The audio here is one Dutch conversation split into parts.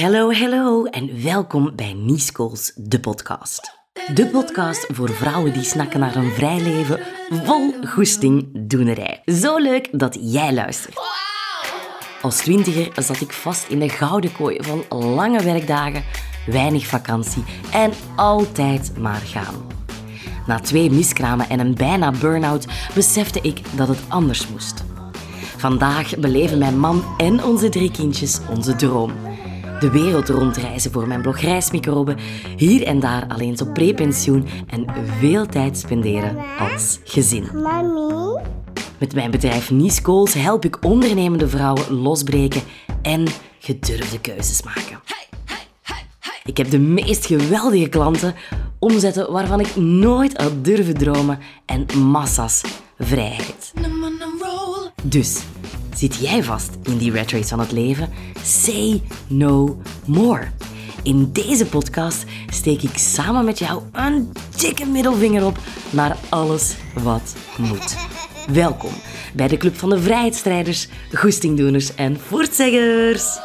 Hallo, hallo en welkom bij Niescools, de podcast. De podcast voor vrouwen die snakken naar een vrij leven vol goesting doenerij. Zo leuk dat jij luistert. Als twintiger zat ik vast in de gouden kooi van lange werkdagen, weinig vakantie en altijd maar gaan. Na twee miskramen en een bijna burn-out besefte ik dat het anders moest. Vandaag beleven mijn man en onze drie kindjes onze droom. De wereld rondreizen voor mijn blog Reismicroben, hier en daar alleen op prepensioen en veel tijd spenderen als gezin. Mami? Met mijn bedrijf Nice Goals help ik ondernemende vrouwen losbreken en gedurfde keuzes maken. Ik heb de meest geweldige klanten, omzetten waarvan ik nooit had durven dromen en massa's vrijheid. Dus, zit jij vast in die rat race van het leven? Say no more. In deze podcast steek ik samen met jou een dikke middelvinger op naar alles wat moet. Welkom bij de Club van de Vrijheidsstrijders, Goestingdoeners en Voortzeggers.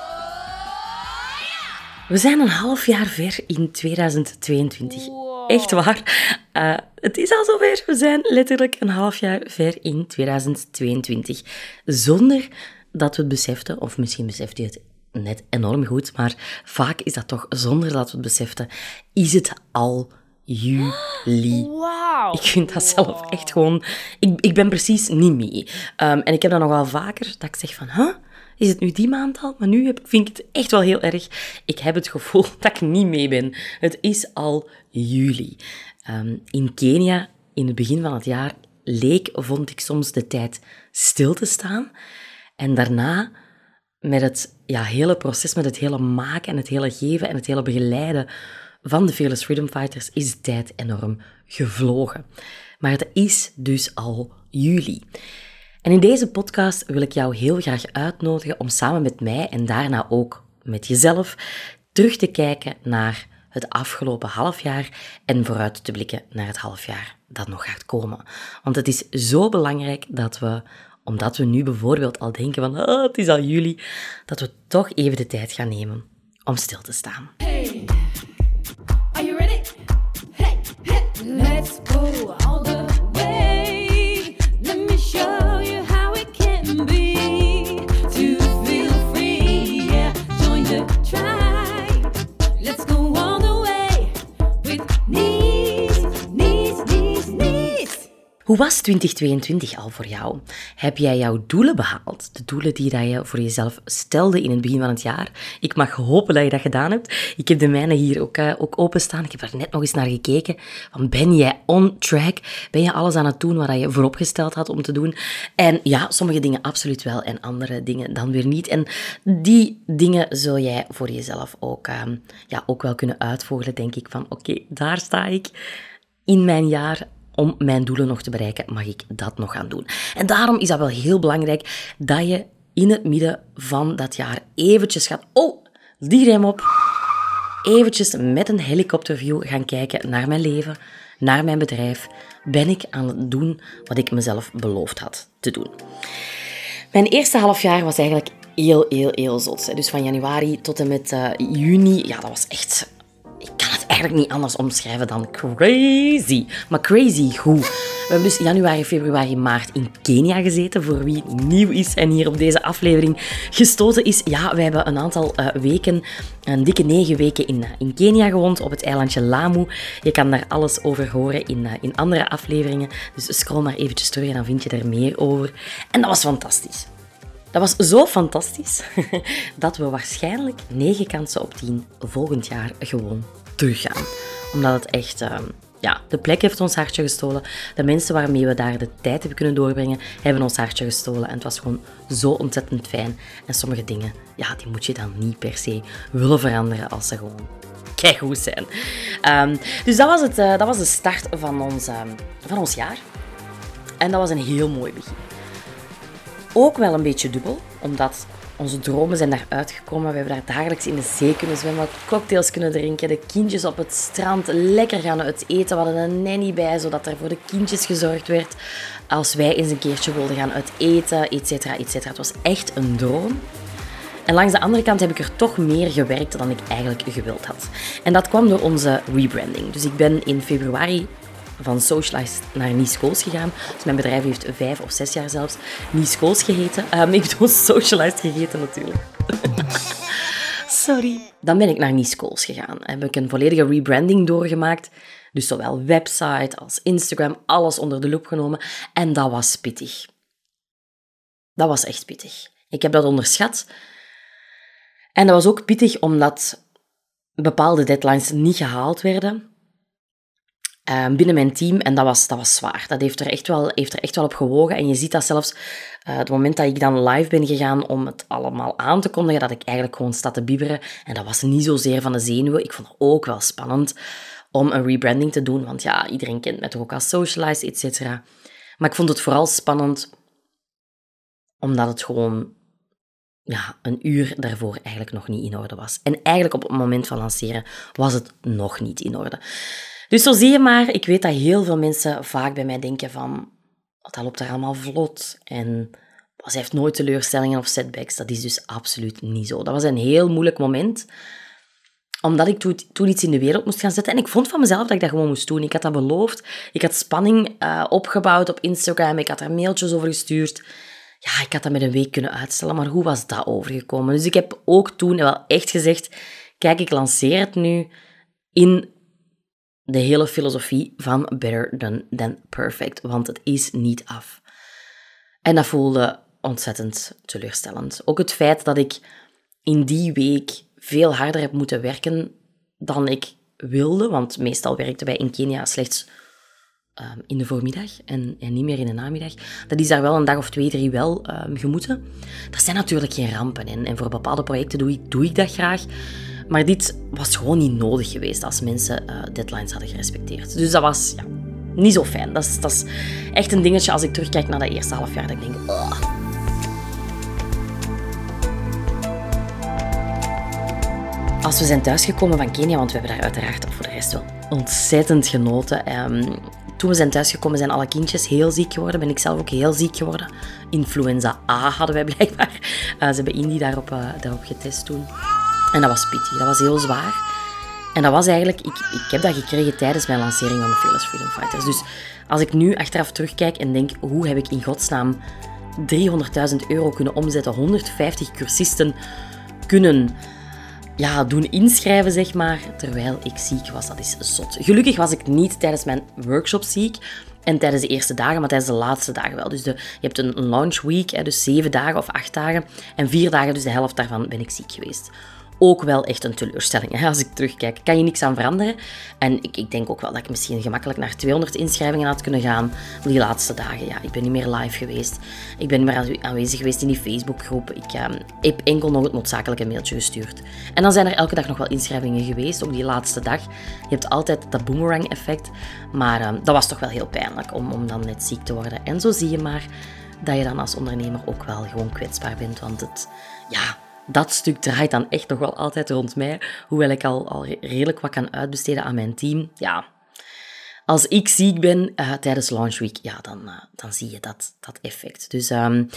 We zijn een half jaar ver in 2022. Echt waar. Uh, het is al zover. We zijn letterlijk een half jaar ver in 2022. Zonder dat we het beseften, of misschien beseft je het net enorm goed, maar vaak is dat toch zonder dat we het beseften, is het al juli. Wauw. Ik vind dat zelf echt gewoon... Ik, ik ben precies niet mee. Um, en ik heb dat nogal vaker, dat ik zeg van... Huh? Is het nu die maand al? Maar nu heb, vind ik het echt wel heel erg. Ik heb het gevoel dat ik niet mee ben. Het is al juli. Um, in Kenia, in het begin van het jaar, leek, vond ik soms de tijd stil te staan. En daarna, met het ja, hele proces, met het hele maken en het hele geven en het hele begeleiden van de Fearless Freedom Fighters, is de tijd enorm gevlogen. Maar het is dus al juli. En in deze podcast wil ik jou heel graag uitnodigen om samen met mij en daarna ook met jezelf terug te kijken naar het afgelopen halfjaar en vooruit te blikken naar het halfjaar dat nog gaat komen. Want het is zo belangrijk dat we, omdat we nu bijvoorbeeld al denken van oh, het is al juli, dat we toch even de tijd gaan nemen om stil te staan. Hoe was 2022 al voor jou? Heb jij jouw doelen behaald? De doelen die je voor jezelf stelde in het begin van het jaar? Ik mag hopen dat je dat gedaan hebt. Ik heb de mijne hier ook, uh, ook openstaan. Ik heb er net nog eens naar gekeken. Van, ben jij on track? Ben je alles aan het doen wat je vooropgesteld had om te doen? En ja, sommige dingen absoluut wel en andere dingen dan weer niet. En die dingen zul jij voor jezelf ook, uh, ja, ook wel kunnen uitvogelen, denk ik. Van oké, daar sta ik in mijn jaar om mijn doelen nog te bereiken, mag ik dat nog gaan doen. En daarom is dat wel heel belangrijk dat je in het midden van dat jaar eventjes gaat... Oh, die rem op. Eventjes met een helikopterview gaan kijken naar mijn leven, naar mijn bedrijf. Ben ik aan het doen wat ik mezelf beloofd had te doen? Mijn eerste half jaar was eigenlijk heel, heel, heel zot. Dus van januari tot en met uh, juni, ja, dat was echt ik kan het eigenlijk niet anders omschrijven dan crazy. Maar crazy goed. We hebben dus januari, februari, maart in Kenia gezeten. Voor wie nieuw is en hier op deze aflevering gestoten is. Ja, wij hebben een aantal uh, weken, een dikke negen weken in, uh, in Kenia gewoond. Op het eilandje Lamu. Je kan daar alles over horen in, uh, in andere afleveringen. Dus scroll maar eventjes terug en dan vind je er meer over. En dat was fantastisch. Dat was zo fantastisch dat we waarschijnlijk 9 kansen op 10 volgend jaar gewoon teruggaan. Omdat het echt, uh, ja, de plek heeft ons hartje gestolen. De mensen waarmee we daar de tijd hebben kunnen doorbrengen, hebben ons hartje gestolen. En het was gewoon zo ontzettend fijn. En sommige dingen, ja, die moet je dan niet per se willen veranderen als ze gewoon keigoed zijn. Um, dus dat was, het, uh, dat was de start van ons, uh, van ons jaar. En dat was een heel mooi begin ook wel een beetje dubbel, omdat onze dromen zijn daar uitgekomen. We hebben daar dagelijks in de zee kunnen zwemmen, cocktails kunnen drinken, de kindjes op het strand lekker gaan uit eten. We hadden een nanny bij, zodat er voor de kindjes gezorgd werd als wij eens een keertje wilden gaan uit eten, et cetera, et cetera. Het was echt een droom. En langs de andere kant heb ik er toch meer gewerkt dan ik eigenlijk gewild had. En dat kwam door onze rebranding. Dus ik ben in februari van Socialized naar Nice Goals gegaan. Dus mijn bedrijf heeft vijf of zes jaar zelfs Nice Goals geheten. Um, ik bedoel Socialized gegeten natuurlijk. Sorry. Dan ben ik naar Nice Goals gegaan. Heb ik een volledige rebranding doorgemaakt. Dus zowel website als Instagram, alles onder de loep genomen. En dat was pittig. Dat was echt pittig. Ik heb dat onderschat. En dat was ook pittig omdat bepaalde deadlines niet gehaald werden uh, binnen mijn team. En dat was, dat was zwaar. Dat heeft er, echt wel, heeft er echt wel op gewogen. En je ziet dat zelfs uh, het moment dat ik dan live ben gegaan om het allemaal aan te kondigen, dat ik eigenlijk gewoon sta te bibberen. En dat was niet zozeer van de zenuwen. Ik vond het ook wel spannend om een rebranding te doen. Want ja, iedereen kent mij toch ook als socialized, et cetera. Maar ik vond het vooral spannend omdat het gewoon ja, een uur daarvoor eigenlijk nog niet in orde was. En eigenlijk op het moment van lanceren was het nog niet in orde. Dus zo zie je maar, ik weet dat heel veel mensen vaak bij mij denken van, dat loopt er allemaal vlot en ze heeft nooit teleurstellingen of setbacks. Dat is dus absoluut niet zo. Dat was een heel moeilijk moment, omdat ik toen, iets in de wereld moest gaan zetten. En ik vond van mezelf dat ik dat gewoon moest doen. Ik had dat beloofd. Ik had spanning uh, opgebouwd op Instagram. Ik had er mailtjes over gestuurd. Ja, ik had dat met een week kunnen uitstellen, maar hoe was dat overgekomen? Dus ik heb ook toen wel echt gezegd, kijk, ik lanceer het nu in de hele filosofie van better than, than perfect, want het is niet af. En dat voelde ontzettend teleurstellend. Ook het feit dat ik in die week veel harder heb moeten werken dan ik wilde, want meestal werkten wij in Kenia slechts um, in de voormiddag en, en, niet meer in de namiddag. Dat is daar wel een dag of twee, drie wel um, gemoeten. Dat zijn natuurlijk geen rampen en, en voor bepaalde projecten doe ik, doe ik dat graag. Maar dit was gewoon niet nodig geweest als mensen uh, deadlines hadden gerespecteerd. Dus dat was ja, niet zo fijn. Dat is, dat is echt een dingetje als ik terugkijk naar dat eerste half jaar. Dat ik denk. Als we zijn thuisgekomen van Kenia, want we hebben daar uiteraard voor de rest wel ontzettend genoten. Um, toen we zijn thuisgekomen zijn alle kindjes heel ziek geworden. Ben ik zelf ook heel ziek geworden. Influenza A hadden wij blijkbaar. Uh, ze hebben Indy daarop, uh, daarop getest toen. En dat was pittig, dat was heel zwaar. En dat was eigenlijk, ik, ik heb dat gekregen tijdens mijn lancering van de Fearless Freedom Fighters. Dus als ik nu achteraf terugkijk en denk, hoe heb ik in godsnaam 300.000 euro kunnen omzetten, 150 cursisten kunnen ja, doen inschrijven, zeg maar, terwijl ik ziek was. Dat is zot. Gelukkig was ik niet tijdens mijn workshop ziek en tijdens de eerste dagen, maar tijdens de laatste dagen wel. Dus de, je hebt een launch week, dus zeven dagen of acht dagen. En vier dagen, dus de helft daarvan, ben ik ziek geweest ook wel echt een teleurstelling. Hè? Als ik terugkijk, kan je niks aan veranderen. En ik, ik, denk ook wel dat ik misschien gemakkelijk naar 200 inschrijvingen had kunnen gaan die laatste dagen. Ja, ik ben niet meer live geweest. Ik ben niet meer aanwezig geweest in die Facebookgroep. Ik uh, heb enkel nog het noodzakelijke mailtje gestuurd. En dan zijn er elke dag nog wel inschrijvingen geweest, ook die laatste dag. Je hebt altijd dat boomerang effect. Maar uh, dat was toch wel heel pijnlijk om, om dan net ziek te worden. En zo zie je maar dat je dan als ondernemer ook wel gewoon kwetsbaar bent. Want het, ja, dat stuk draait dan echt nog wel altijd rond mij. Hoewel ik al, al redelijk wat kan uitbesteden aan mijn team. Ja, als ik ziek ben uh, tijdens Launch Week, ja, dan, uh, dan zie je dat, dat effect. Dus um,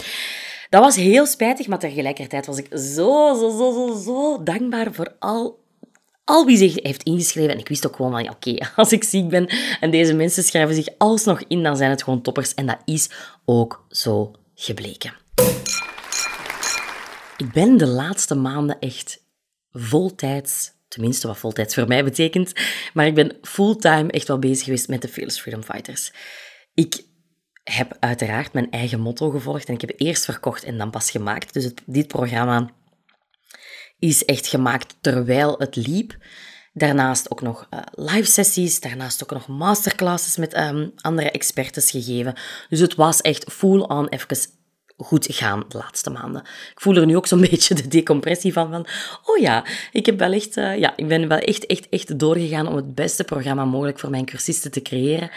dat was heel spijtig, maar tegelijkertijd was ik zo, zo, zo, zo, zo dankbaar voor al, al wie zich heeft ingeschreven. En ik wist ook gewoon ja, oké, als ik ziek ben en deze mensen schrijven zich alsnog in, dan zijn het gewoon toppers. En dat is ook zo gebleken. Ik ben de laatste maanden echt voltijds, tenminste wat voltijds voor mij betekent, maar ik ben fulltime echt wel bezig geweest met de Fearless Freedom Fighters. Ik heb uiteraard mijn eigen motto gevolgd en ik heb eerst verkocht en dan pas gemaakt. Dus dit programma is echt gemaakt terwijl het liep. Daarnaast ook nog uh, live sessies, daarnaast ook nog masterclasses met um, andere experts gegeven. Dus het was echt full-on even goed gaan de laatste maanden. Ik voel er nu ook zo'n beetje de decompressie van, van oh ja, ik, heb wel echt, uh, ja, ik ben wel echt, echt, echt doorgegaan om het beste programma mogelijk voor mijn cursisten te creëren.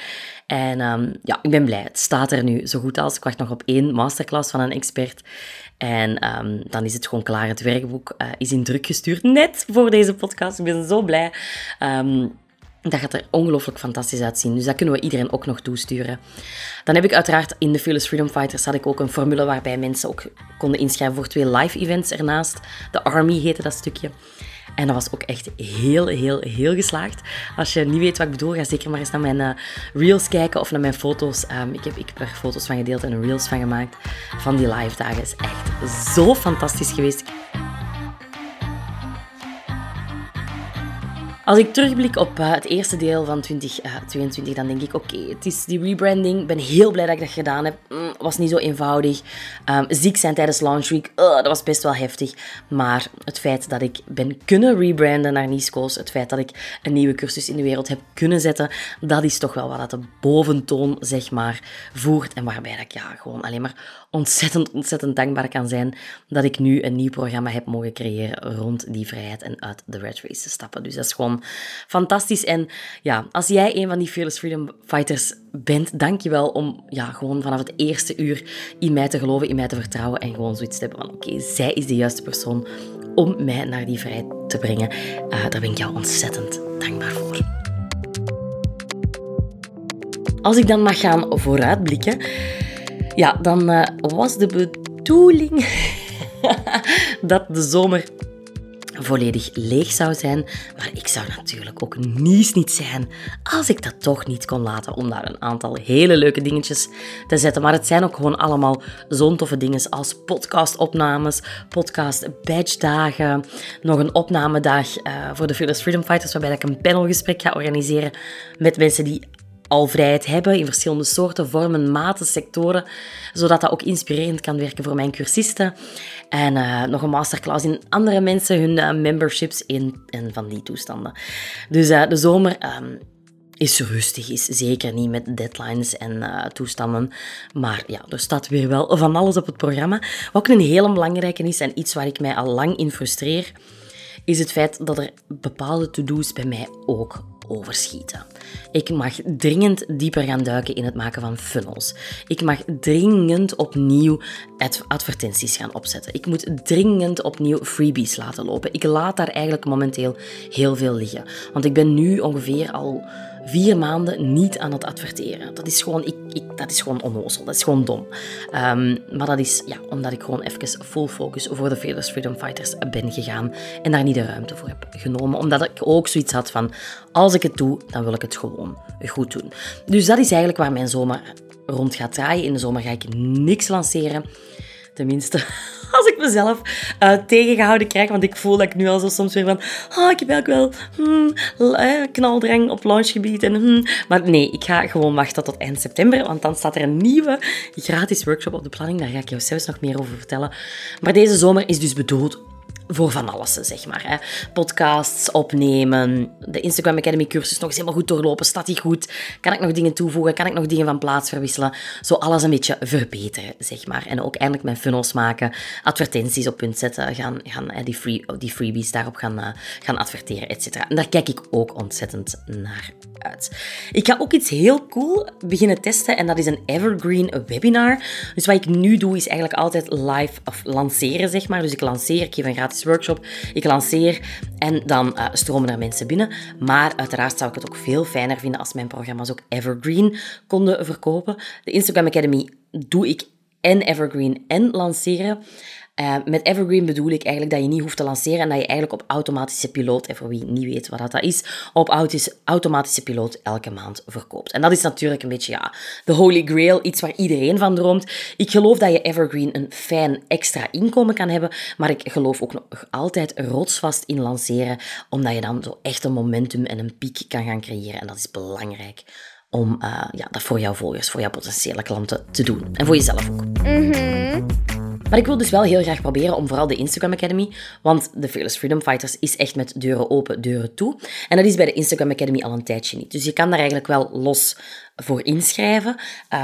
En um, ja, ik ben blij. Het staat er nu zo goed als. Ik wacht nog op één masterclass van een expert. En um, dan is het gewoon klaar. Het werkboek uh, is in druk gestuurd, net voor deze podcast. Ik ben zo blij. Um, Dat gaat er ongelooflijk fantastisch uitzien. Dus dat kunnen we iedereen ook nog toesturen. Dan heb ik uiteraard in de Fearless Freedom Fighters had ik ook een formule waarbij mensen ook konden inschrijven voor twee live events ernaast. De Army heette dat stukje. En dat was ook echt heel, heel, heel geslaagd. Als je niet weet wat ik bedoel, ga zeker maar eens naar mijn eh, reels kijken of naar mijn foto's. Ehm, ik, heb, ik heb er foto's van gedeeld en reels van gemaakt van die live dagen. is echt zo fantastisch geweest. Als ik terugblik op eh, het eerste deel van 2022, dan denk ik, oké, het is die rebranding. Ik ben heel blij dat ik dat gedaan heb. Mm, was niet zo eenvoudig. Um, ziek zijn tijdens Launch Week, uh, dat was best wel heftig. Maar het feit dat ik ben kunnen rebranden naar Nisco's, het feit dat ik een nieuwe cursus in de wereld heb kunnen zetten, dat is toch wel wat dat de boventoon, zeg maar, voert. En waarbij ik ja, gewoon alleen maar ontzettend, ontzettend dankbaar kan zijn dat ik nu een nieuw programma heb mogen creëren rond die vrijheid en uit de red race te stappen. Dus dat is gewoon fantastisch. En ja, als jij een van die Fearless Freedom Fighters bent, dank je wel om ja, gewoon vanaf het eerste uur in mij te geloven, in mij te vertrouwen en gewoon zoiets te hebben van oké, zij is de juiste persoon om mij naar die vrijheid te brengen. Uh, daar ben ik jou ontzettend dankbaar voor. Als ik dan mag gaan vooruitblikken, ja, dan uh, was de bedoeling dat de zomer volledig leeg zou zijn. Maar ik zou natuurlijk ook niets niet zijn als ik dat toch niet kon laten om daar een aantal hele leuke dingetjes te zetten. Maar het zijn ook gewoon allemaal zo'n toffe dingen als podcastopnames, podcast badge-dagen, nog een opnamedag uh, voor de Fearless Freedom Fighters waarbij ik een panelgesprek ga organiseren met mensen die al vrijheid hebben in verschillende soorten, vormen, maten, sectoren, zodat dat ook inspirerend kan werken voor mijn cursisten. En uh, nog een masterclass in andere mensen, hun uh, memberships in en van die toestanden. Dus uh, de zomer um, is rustig, is zeker niet met deadlines en toestanden. Maar ja, er staat weer wel van alles op het programma. Wat ook een hele belangrijke is en iets waar ik mij al lang in frustreer, is het feit dat er bepaalde to-do's bij mij ook overschieten. Ik mag dringend dieper gaan duiken in het maken van funnels. Ik mag dringend opnieuw advertenties gaan opzetten. Ik moet dringend opnieuw freebies laten lopen. Ik laat daar eigenlijk momenteel heel veel liggen. Want ik ben nu ongeveer al vier maanden niet aan het adverteren. Dat is gewoon, ik, dat is gewoon onnozel. Dat is gewoon dom. Um, maar dat is ja, omdat ik gewoon even full focus voor de Fearless Freedom Fighters ben gegaan en daar niet de ruimte voor heb genomen. Omdat ik ook zoiets had van, als ik het doe, dan wil ik het gewoon goed doen. Dus dat is eigenlijk waar mijn zomer rond gaat draaien. In de zomer ga ik niks lanceren. Tenminste, als ik mezelf uh, tegengehouden krijg. Want ik voel dat ik nu al zo soms weer van... Oh, ik heb eigenlijk wel hmm, knaldrang op launchgebied. En, hmm. Maar nee, ik ga gewoon wachten tot eind september. Want dan staat er een nieuwe gratis workshop op de planning. Daar ga ik jou zelfs nog meer over vertellen. Maar deze zomer is dus bedoeld voor van alles, zeg maar. Hè. Podcasts opnemen, de Instagram Academy cursus nog eens helemaal goed doorlopen. Staat die goed? Kan ik nog dingen toevoegen? Kan ik nog dingen van plaats verwisselen? Zo alles een beetje verbeteren, zeg maar. En ook eindelijk mijn funnels maken, advertenties op punt zetten, gaan, gaan die, free, die freebies daarop gaan, uh, gaan adverteren, et cetera. En daar kijk ik ook ontzettend naar uit. Ik ga ook iets heel cool beginnen testen en dat is een evergreen webinar. Dus wat ik nu doe is eigenlijk altijd live of lanceren, zeg maar. Dus ik lanceer, ik geef een gratis workshop, ik lanceer en dan uh, stromen er mensen binnen. Maar uiteraard zou ik het ook veel fijner vinden als mijn programma's ook evergreen konden verkopen. De Instagram Academy doe ik en evergreen en lanceren. Uh, met Evergreen bedoel ik eigenlijk dat je niet hoeft te lanceren en dat je eigenlijk op automatische piloot, en voor wie niet weet wat dat is, op automatische piloot elke maand verkoopt. En dat is natuurlijk een beetje, ja, de holy grail, iets waar iedereen van droomt. Ik geloof dat je Evergreen een fijn extra inkomen kan hebben, maar ik geloof ook nog altijd rotsvast in lanceren, omdat je dan zo echt een momentum en een piek kan gaan creëren. En dat is belangrijk om uh, ja, dat voor jouw volgers, voor jouw potentiële klanten te doen. En voor jezelf ook. Mhm. Maar ik wil dus wel heel graag proberen om vooral de Instagram Academy, want de Fearless Freedom Fighters is echt met deuren open, deuren toe. En dat is bij de Instagram Academy al een tijdje niet. Dus je kan daar eigenlijk wel los voor inschrijven.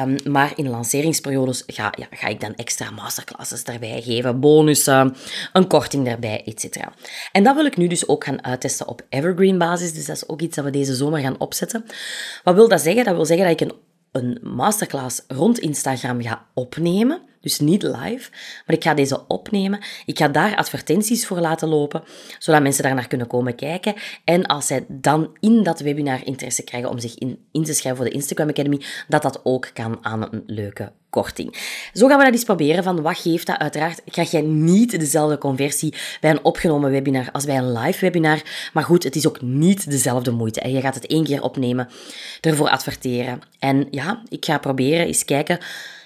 Um, maar in lanceringsperiodes ga, ja, ga ik dan extra masterclasses daarbij geven, bonussen, een korting daarbij, etc. En dat wil ik nu dus ook gaan uittesten op evergreen basis. Dus dat is ook iets dat we deze zomer gaan opzetten. Wat wil dat zeggen? Dat wil zeggen dat ik een, een masterclass rond Instagram ga opnemen dus niet live, maar ik ga deze opnemen. Ik ga daar advertenties voor laten lopen, zodat mensen daar naar kunnen komen kijken. En als zij dan in dat webinar interesse krijgen om zich in, in te schrijven voor de Instagram Academy, dat dat ook kan aan een leuke korting. Zo gaan we dat eens proberen. Van wat geeft dat? Uiteraard krijg jij niet dezelfde conversie bij een opgenomen webinar als bij een live webinar. Maar goed, het is ook niet dezelfde moeite. En je gaat het één keer opnemen, ervoor adverteren. En ja, ik ga proberen eens kijken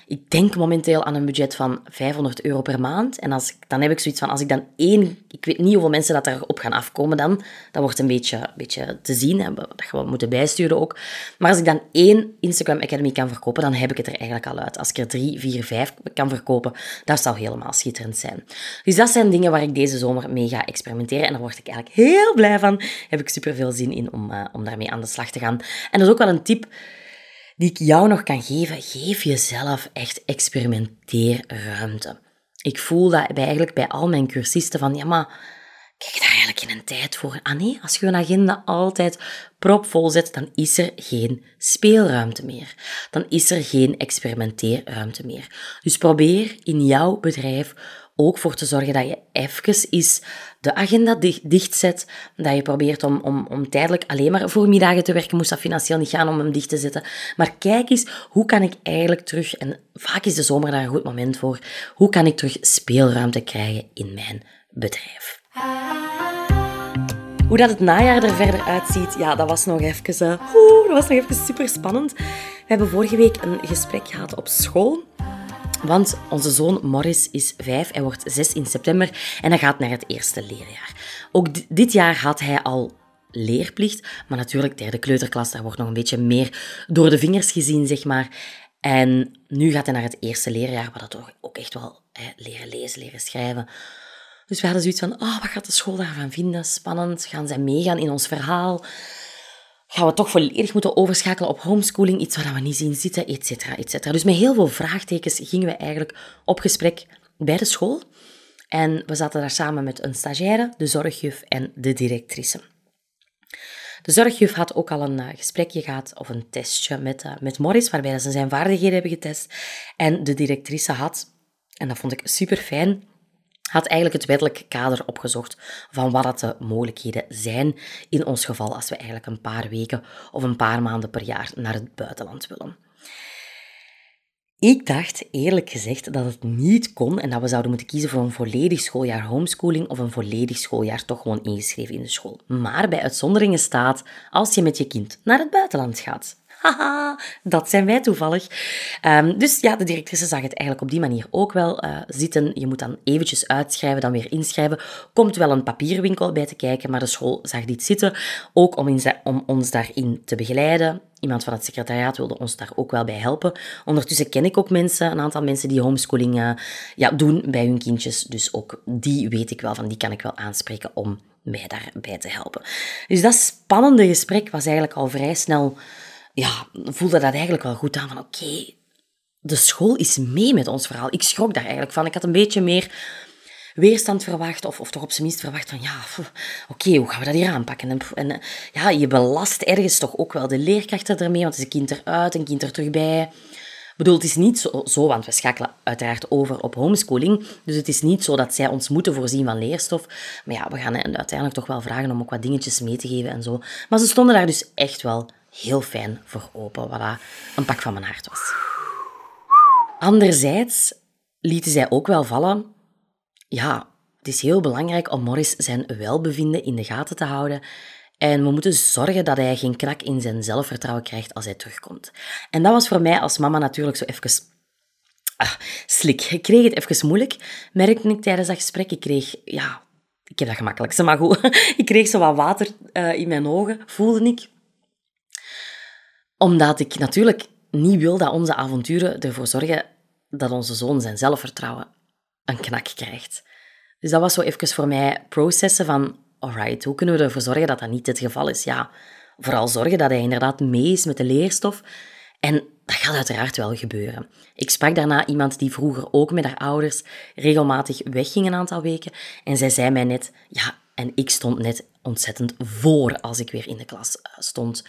ik denk momenteel aan een budget van 500 euro per maand. En als dan heb ik zoiets van, als ik dan één... Ik weet niet hoeveel mensen dat erop gaan afkomen dan. Dat wordt een beetje, beetje te zien, hè, dat gaan we moeten bijsturen ook. Maar als ik dan één Instagram Academy kan verkopen, dan heb ik het er eigenlijk al uit. Als ik er drie, vier, vijf kan verkopen, dat zou helemaal schitterend zijn. Dus dat zijn dingen waar ik deze zomer mee ga experimenteren. En daar word ik eigenlijk heel blij van. heb ik super veel zin in om, uh, om daarmee aan de slag te gaan. En dat is ook wel een tip die ik jou nog kan geven, geef jezelf echt experimenteerruimte. Ik voel dat bij, eigenlijk bij al mijn cursisten van, ja maar, kijk daar eigenlijk geen tijd voor. Ah nee, als je een agenda altijd propvol zet, dan is er geen speelruimte meer. Dan is er geen experimenteerruimte meer. Dus probeer in jouw bedrijf ook voor te zorgen dat je even is de agenda dicht, zet. Dat je probeert om, om, om tijdelijk alleen maar voor middagen te werken. Moest dat financieel niet gaan om hem dicht te zetten. Maar kijk eens, hoe kan ik eigenlijk terug, en vaak is de zomer daar een goed moment voor, hoe kan ik terug speelruimte krijgen in mijn bedrijf? Hoe dat het najaar er verder uitziet, ja, dat was nog even, uh, dat was nog even super spannend. We hebben vorige week een gesprek gehad op school want onze zoon Morris is vijf, hij wordt zes in september en hij gaat naar het eerste leerjaar. Ook dit jaar had hij al leerplicht, maar natuurlijk, derde kleuterklas, daar wordt nog een beetje meer door de vingers gezien, zeg maar. En nu gaat hij naar het eerste leerjaar, waar dat toch ook echt wel hè, leren lezen, leren schrijven. Dus we hadden zoiets van, oh, wat gaat de school daarvan vinden? Spannend, gaan zij meegaan in ons verhaal? Gaan we toch volledig moeten overschakelen op homeschooling, iets waar we niet zien zitten, et cetera, et cetera. Dus met heel veel vraagtekens gingen we eigenlijk op gesprek bij de school. En we zaten daar samen met een stagiaire, de zorgjuf en de directrice. De zorgjuf had ook al een eh, gesprekje gehad, of een testje met, uh, met Morris, waarbij ze zijn vaardigheden hebben getest. En de directrice had, en dat vond ik super fijn, had eigenlijk het wettelijk kader opgezocht van wat dat de mogelijkheden zijn in ons geval als we eigenlijk een paar weken of een paar maanden per jaar naar het buitenland willen. Ik dacht eerlijk gezegd dat het niet kon en dat we zouden moeten kiezen voor een volledig schooljaar homeschooling of een volledig schooljaar toch gewoon ingeschreven in de school. Maar bij uitzonderingen staat als je met je kind naar het buitenland gaat. Haha, dat zijn wij toevallig. Um, dus ja, de directrice zag het eigenlijk op die manier ook wel uh, zitten. Je moet dan eventjes uitschrijven, dan weer inschrijven. Komt wel een papierwinkel bij te kijken, maar de school zag dit zitten. Ook om, in, om ons daarin te begeleiden. Iemand van het secretariaat wilde ons daar ook wel bij helpen. Ondertussen ken ik ook mensen, een aantal mensen die homeschooling uh, ja, doen bij hun kindjes. Dus ook die weet ik wel, van die kan ik wel aanspreken om mij daarbij te helpen. Dus dat spannende gesprek was eigenlijk al vrij snel ja, voelde dat eigenlijk wel goed aan. Van oké, de school is mee met ons verhaal. Ik schrok daar eigenlijk van. Ik had een beetje meer weerstand verwacht, of, of toch op zijn minst verwacht van, ja, oké, hoe gaan we dat hier aanpakken? En, en, eh, ja, je belast ergens toch ook wel de leerkrachten ermee, want het is een kind eruit, een kind er terug bij. Ik bedoel, het is niet zo, zo, want we schakelen uiteraard over op homeschooling, dus het is niet zo dat zij ons moeten voorzien van leerstof. Maar ja, we gaan uiteindelijk toch wel vragen om ook wat dingetjes mee te geven en zo. Maar ze stonden daar dus echt wel heel fijn voor open, wat een pak van mijn hart was. Anderzijds lieten zij ook wel vallen, ja, het is heel belangrijk om Morris zijn welbevinden in de gaten te houden en we moeten zorgen dat hij geen krak in zijn zelfvertrouwen krijgt als hij terugkomt. En dat was voor mij als mama natuurlijk zo even ah, slik. Ik kreeg het even moeilijk, merkte ik tijdens dat gesprek. Ik kreeg, ja, ik heb dat gemakkelijk, maar goed. Ik kreeg zo wat water uh, in mijn ogen, voelde ik omdat ik natuurlijk niet wil dat onze avonturen ervoor zorgen dat onze zoon zijn zelfvertrouwen een knak krijgt. Dus dat was zo even voor mij processen van, alright, hoe kunnen we ervoor zorgen dat dat niet het geval is? Ja, vooral zorgen dat hij inderdaad mee is met de leerstof. En dat gaat uiteraard wel gebeuren. Ik sprak daarna iemand die vroeger ook met haar ouders regelmatig wegging een aantal weken. En zij zei mij net, ja, en ik stond net ontzettend voor als ik weer in de klas eh, stond.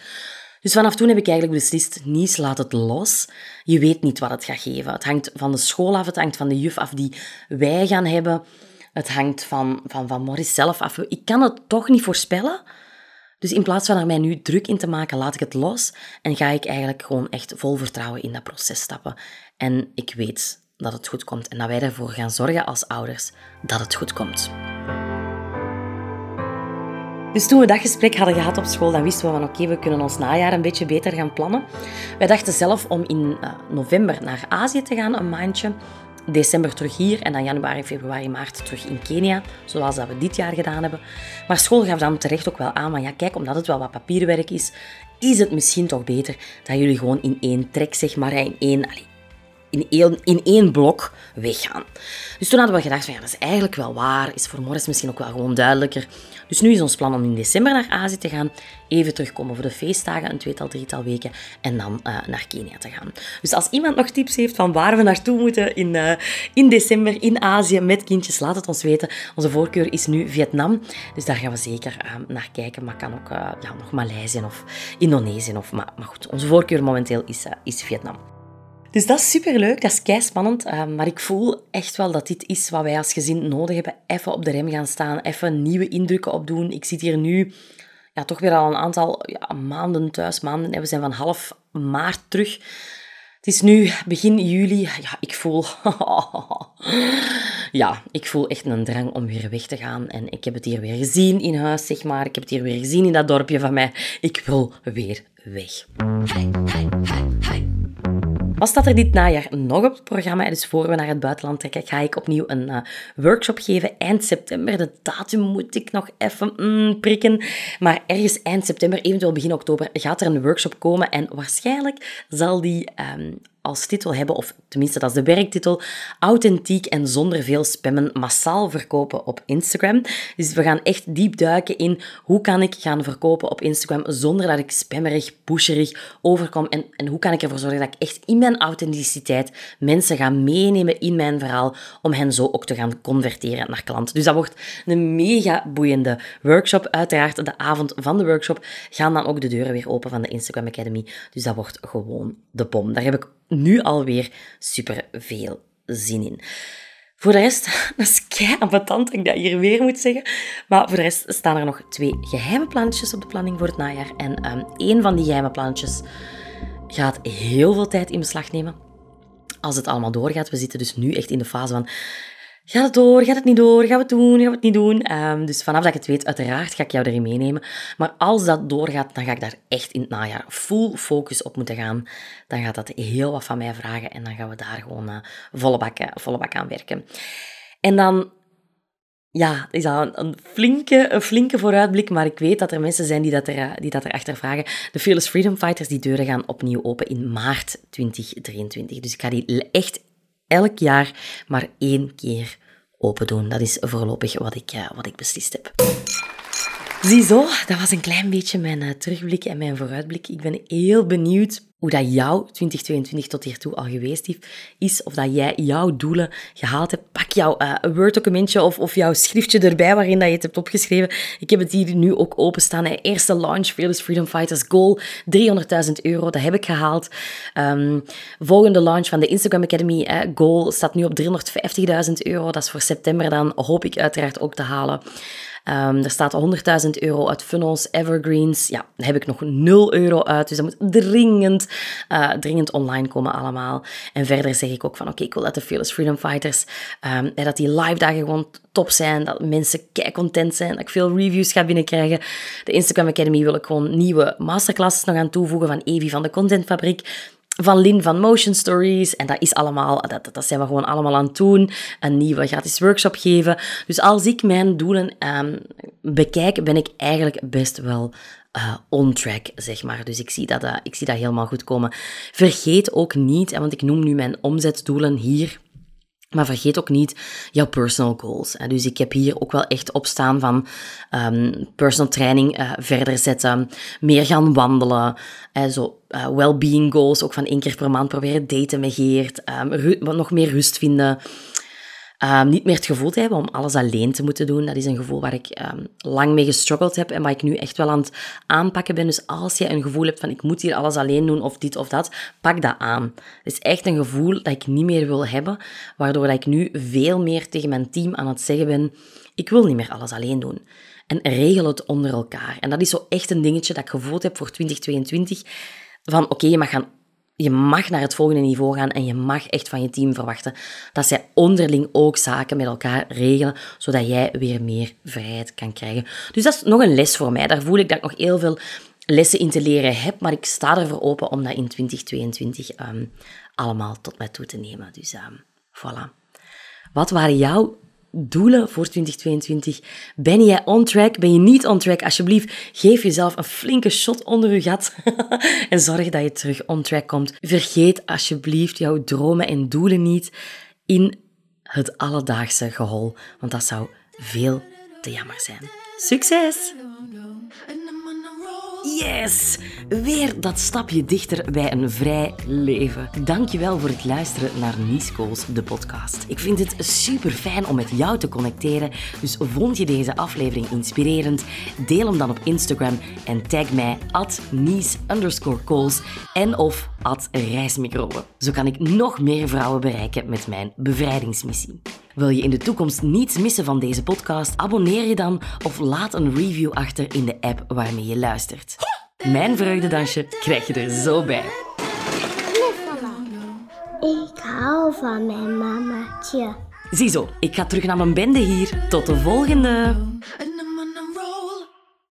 Dus vanaf toen heb ik eigenlijk beslist, Nies, laat het los. Je weet niet wat het gaat geven. Het hangt van de school af, het hangt van de juf af die wij gaan hebben. Het hangt van, van, van Maurice zelf af. Ik kan het toch niet voorspellen. Dus in plaats van er mij nu druk in te maken, laat ik het los en ga ik eigenlijk gewoon echt vol vertrouwen in dat proces stappen. En ik weet dat het goed komt en dat wij ervoor gaan zorgen als ouders dat het goed komt. Dus toen we dat gesprek hadden gehad op school, dan wisten we van oké, we kunnen ons najaar een beetje beter gaan plannen. Wij dachten zelf om in uh, november naar Azië te gaan, een maandje. December terug hier en dan januari, februari, maart terug in Kenia, zoals dat we dit jaar gedaan hebben. Maar school gaf dan terecht ook wel aan van ja, kijk, omdat het wel wat papierwerk is, is het misschien toch beter dat jullie gewoon in één trek, zeg maar, in één, in één, in één blok weggaan. Dus toen hadden we gedacht van ja, dat is eigenlijk wel waar, is voor Morris misschien ook wel gewoon duidelijker. Dus nu is ons plan om in december naar Azië te gaan, even terugkomen voor de feestdagen, een tweetal, drietal weken, en dan uh, naar Kenia te gaan. Dus als iemand nog tips heeft van waar we naartoe moeten in, uh, in december in Azië met kindjes, laat het ons weten. Onze voorkeur is nu Vietnam, dus daar gaan we zeker uh, naar kijken, maar kan ook ja, nog Maleisië of Indonesië. Of, maar, maar goed, onze voorkeur momenteel is, is Vietnam. Dus dat is superleuk, dat is kei spannend. Uh, maar ik voel echt wel dat dit is wat wij als gezin nodig hebben. Even op de rem gaan staan, even nieuwe indrukken opdoen. Ik zit hier nu ja, toch weer al een aantal ja, maanden thuis. Maanden. We zijn van half maart terug. Het is nu begin juli. Ja, ik voel... ja, ik voel echt een drang om weer weg te gaan. En ik heb het hier weer gezien in huis, zeg maar. Ik heb het hier weer gezien in dat dorpje van mij. Ik wil weer weg. Wat staat er dit najaar nog op het programma? Dus voor we naar het buitenland trekken, ga ik opnieuw een uh, workshop geven eind september. De datum moet ik nog even mm, prikken. Maar ergens eind september, eventueel begin oktober, gaat er een workshop komen. En waarschijnlijk zal die um, als titel hebben, of tenminste dat is de werktitel, authentiek en zonder veel spammen massaal verkopen op Instagram. Dus we gaan echt diep duiken in hoe kan ik gaan verkopen op Instagram zonder dat ik spammerig, pusherig overkom en, en hoe kan ik ervoor zorgen dat ik echt in mijn authenticiteit mensen ga meenemen in mijn verhaal om hen zo ook te gaan converteren naar klant. Dus dat wordt een mega boeiende workshop. Uiteraard de avond van de workshop gaan dan ook de deuren weer open van de Instagram Academy. Dus dat wordt gewoon de bom. Daar heb ik nu alweer super veel zin in. Voor de rest, dat is kei dat ik dat hier weer moet zeggen. Maar voor de rest staan er nog twee geheime plannetjes op de planning voor het najaar. En um, één van die geheime plannetjes gaat heel veel tijd in beslag nemen. Als het allemaal doorgaat. We zitten dus nu echt in de fase van Gaat het door? Gaat het niet door? Gaan we het doen? Gaan we het niet doen? Um, dus vanaf dat ik het weet, uiteraard ga ik jou erin meenemen. Maar als dat doorgaat, dan ga ik daar echt in het najaar full focus op moeten gaan. Dan gaat dat heel wat van mij vragen en dan gaan we daar gewoon uh, volle, bak, volle bak aan werken. En dan ja, is dat een, flinke, een flinke vooruitblik, maar ik weet dat er mensen zijn die dat, er, die dat erachter vragen. De Fearless Freedom Fighters, die deuren gaan opnieuw open in maart 2023. Dus ik ga die echt elk jaar maar één keer open doen. Dat is voorlopig wat ik, uh, wat ik beslist heb. Ziezo, dat was een klein beetje mijn uh, terugblik en mijn vooruitblik. Ik ben heel benieuwd hoe dat jouw 2022 tot hiertoe al geweest is, of dat jij jouw doelen gehaald hebt. Pak jouw uh, Word-documentje of, of jouw schriftje erbij waarin dat je het hebt opgeschreven. Ik heb het hier nu ook openstaan. Hè. Eerste launch, Fearless Freedom Fighters Goal, 300.000 euro, dat heb ik gehaald. Um, volgende launch van de Instagram Academy, Goal, staat nu op 350.000 euro. Dat is voor september dan, hoop ik uiteraard ook te halen. Um, er staat 100.000 euro uit funnels, evergreens. Ja, daar heb ik nog 0 euro uit. Dus dat moet dringend, uh, dringend online komen allemaal. En verder zeg ik ook van, oké, ik wil dat de Fearless Freedom Fighters, um, dat die live dagen gewoon top zijn. Dat mensen kei content zijn. Dat ik veel reviews ga binnenkrijgen. De Instagram Academy wil ik gewoon nieuwe masterclasses nog aan toevoegen van Evi van de Contentfabriek van Lin van Motion Stories. En dat is allemaal, dat, dat zijn we gewoon allemaal aan het doen. Een nieuwe gratis workshop geven. Dus als ik mijn doelen um, bekijk, ben ik eigenlijk best wel uh, on track, zeg maar. Dus ik zie, dat, uh, ik zie dat helemaal goed komen. Vergeet ook niet, want ik noem nu mijn omzetdoelen hier maar vergeet ook niet jouw personal goals. Dus ik heb hier ook wel echt op staan van um, personal training uh, verder zetten, meer gaan wandelen, uh, zo uh, well-being goals, ook van één keer per maand proberen daten met um, nog meer rust vinden. Ehm, niet meer het gevoel te hebben om alles alleen te moeten doen. Dat is een gevoel waar ik ehm, lang mee gestruggeld heb en waar ik nu echt wel aan het aanpakken ben. Dus als je een gevoel hebt van ik moet hier alles alleen doen of dit of dat, pak dat aan. Het is echt een gevoel dat ik niet meer wil hebben, waardoor ik nu veel meer tegen mijn team aan het zeggen ben, ik wil niet meer alles alleen doen. En regel het onder elkaar. En dat is zo echt een dingetje dat ik gevoeld heb voor 2022. Van oké, je mag gaan je mag naar het volgende niveau gaan en je mag echt van je team verwachten dat zij onderling ook zaken met elkaar regelen, zodat jij weer meer vrijheid kan krijgen. Dus dat is nog een les voor mij. Daar voel ik dat ik nog heel veel lessen in te leren heb, maar ik sta ervoor open om dat in 2022 ehm, allemaal tot mij toe te nemen. Dus um, voilà. Wat waren jouw doelen voor 2022? Ben jij on track? Ben je niet on track? Alsjeblieft, geef jezelf een flinke shot onder je gat en zorg dat je terug on track komt. Vergeet alsjeblieft jouw dromen en doelen niet in het alledaagse gehol, want dat zou veel te jammer zijn. Succes! Yes! Weer dat stapje dichter bij een vrij leven. Dankjewel voor het luisteren naar Goals, de podcast. Ik vind het super fijn om met jou te connecteren. Dus vond je deze aflevering inspirerend? Deel hem dan op Instagram en tag mij at Goals en of at Reismicroben. Zo kan ik nog meer vrouwen bereiken met mijn bevrijdingsmissie. Wil je in de toekomst niets missen van deze podcast? Abonneer je dan of laat een review achter in de app waarmee je luistert. Mijn vreugdedansje krijg je er zo bij. Ik hou van mijn mamaatje. Ziezo, ik ga terug naar mijn bende hier. Tot de volgende!